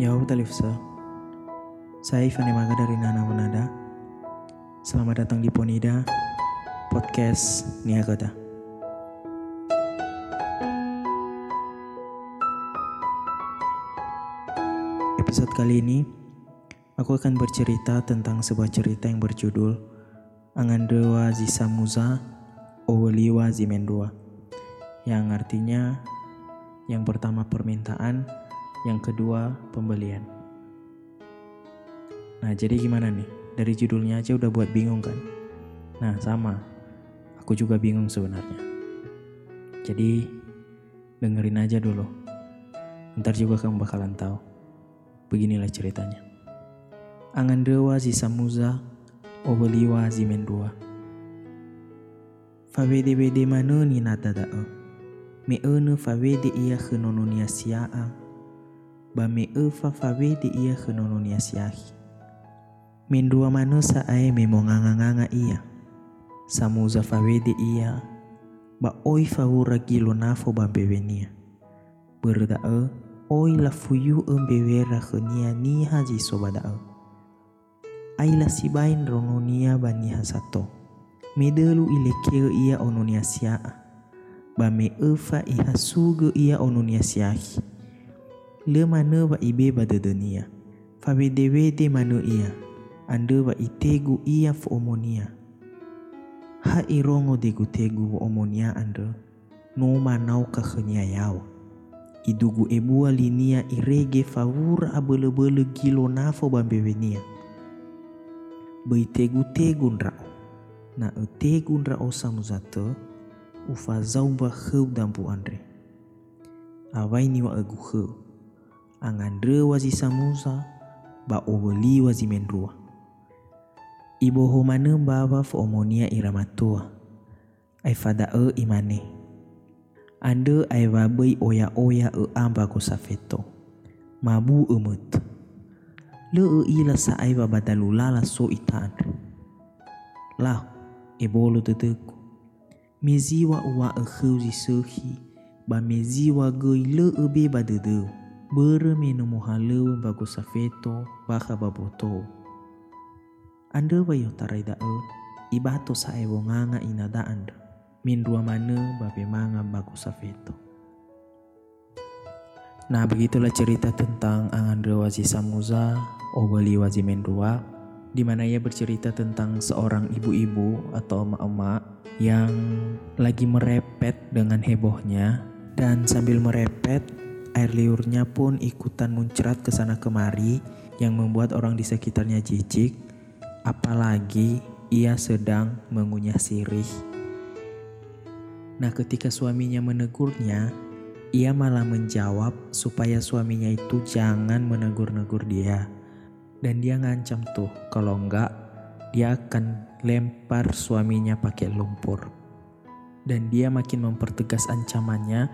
Ya Talifsa, saya Ivan Emaga dari Nana Menada. Selamat datang di Ponida, podcast Niagata. Episode kali ini, aku akan bercerita tentang sebuah cerita yang berjudul Angandewa Zisamuza Oweliwa Zimendua yang artinya yang pertama permintaan, yang kedua pembelian. Nah, jadi gimana nih? Dari judulnya aja udah buat bingung kan? Nah, sama. Aku juga bingung sebenarnya. Jadi, dengerin aja dulu. Ntar juga kamu bakalan tahu. Beginilah ceritanya. Angan dewa zisamuza, obeliwa zimendua. Fabede bede manu ni nata da'o. Me unu fabede iya khenonunia sia'a ba me fa fawede iya khenononia siahi. Mindua manusa ae me nganga iya. Samuza fawede iya. Ba oi fawura gilo nafo ba bewenia. Berda e oi la fuyu e bewera khenia ni haji sobada e. Ai la sibain rononia ba ni hasato. Medelu ile keo iya ononia siaa. Ba me fa iha sugu iya ononia siahi le mana ba ibe ba de dunia. Fa wede manu ia. Ande ba itegu ia fo omonia. Ha irongo de tegu omonia ande. No manau ka khenya yao. Idugu ebua linia irege favur abele-bele gilo nafo bambewenia. Bai tegu-tegu nrao. Na e tegu nrao samuzate. Ufa zauba kheu dampu andre. Awai ni wa egu kheu angandre wazi samusa ba oboli wazi mendrua. Ibo homane mbava fo omonia iramatua. Ai fada e imane. Ande ai wabai oya oya e amba ko safeto. Mabu emut. Le e ila sa ai babadalulala so itan. Lah, ebolo teteku. Meziwa uwa e kheuzi sehi. Ba meziwa goi le e be badedeu beremenu muhalu bagus safeto baka baboto. Anda bayo tarai da'e, ibato sa ewo nganga inada anda. Min dua mana babe manga bagus safeto. Nah begitulah cerita tentang Angandra Wazi Samuza, Obali Wazi Mendua, di mana ia bercerita tentang seorang ibu-ibu atau emak-emak yang lagi merepet dengan hebohnya dan sambil merepet Air liurnya pun ikutan muncrat ke sana kemari yang membuat orang di sekitarnya jijik, apalagi ia sedang mengunyah sirih. Nah, ketika suaminya menegurnya, ia malah menjawab supaya suaminya itu jangan menegur-negur dia. Dan dia ngancam tuh, kalau enggak dia akan lempar suaminya pakai lumpur. Dan dia makin mempertegas ancamannya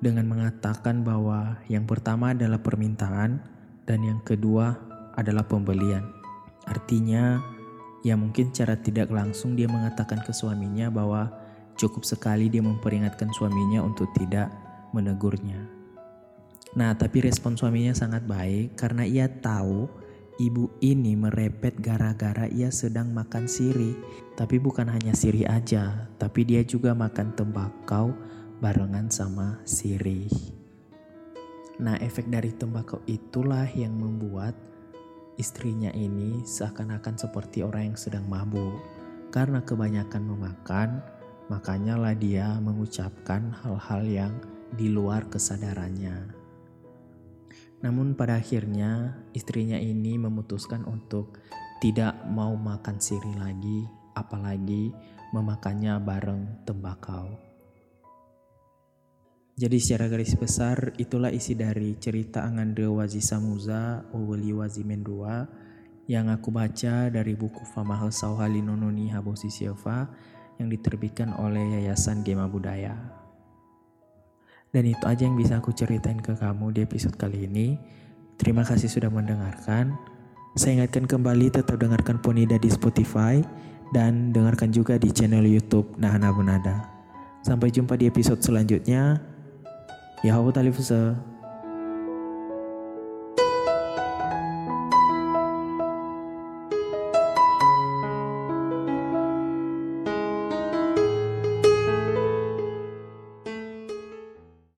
dengan mengatakan bahwa yang pertama adalah permintaan dan yang kedua adalah pembelian. Artinya, ya mungkin cara tidak langsung dia mengatakan ke suaminya bahwa cukup sekali dia memperingatkan suaminya untuk tidak menegurnya. Nah, tapi respon suaminya sangat baik karena ia tahu ibu ini merepet gara-gara ia sedang makan siri. Tapi bukan hanya siri aja, tapi dia juga makan tembakau barengan sama sirih. Nah, efek dari tembakau itulah yang membuat istrinya ini seakan-akan seperti orang yang sedang mabuk. Karena kebanyakan memakan, makanya lah dia mengucapkan hal-hal yang di luar kesadarannya. Namun pada akhirnya istrinya ini memutuskan untuk tidak mau makan siri lagi, apalagi memakannya bareng tembakau. Jadi secara garis besar itulah isi dari cerita Angande Wazi Samuza Oweli Wazi Mendua yang aku baca dari buku Famahal Sauhali Nononi Habosi Silva yang diterbitkan oleh Yayasan Gema Budaya. Dan itu aja yang bisa aku ceritain ke kamu di episode kali ini. Terima kasih sudah mendengarkan. Saya ingatkan kembali tetap dengarkan Ponida di Spotify dan dengarkan juga di channel YouTube Nahana Bunada. Sampai jumpa di episode selanjutnya. Yahweh Talifusa,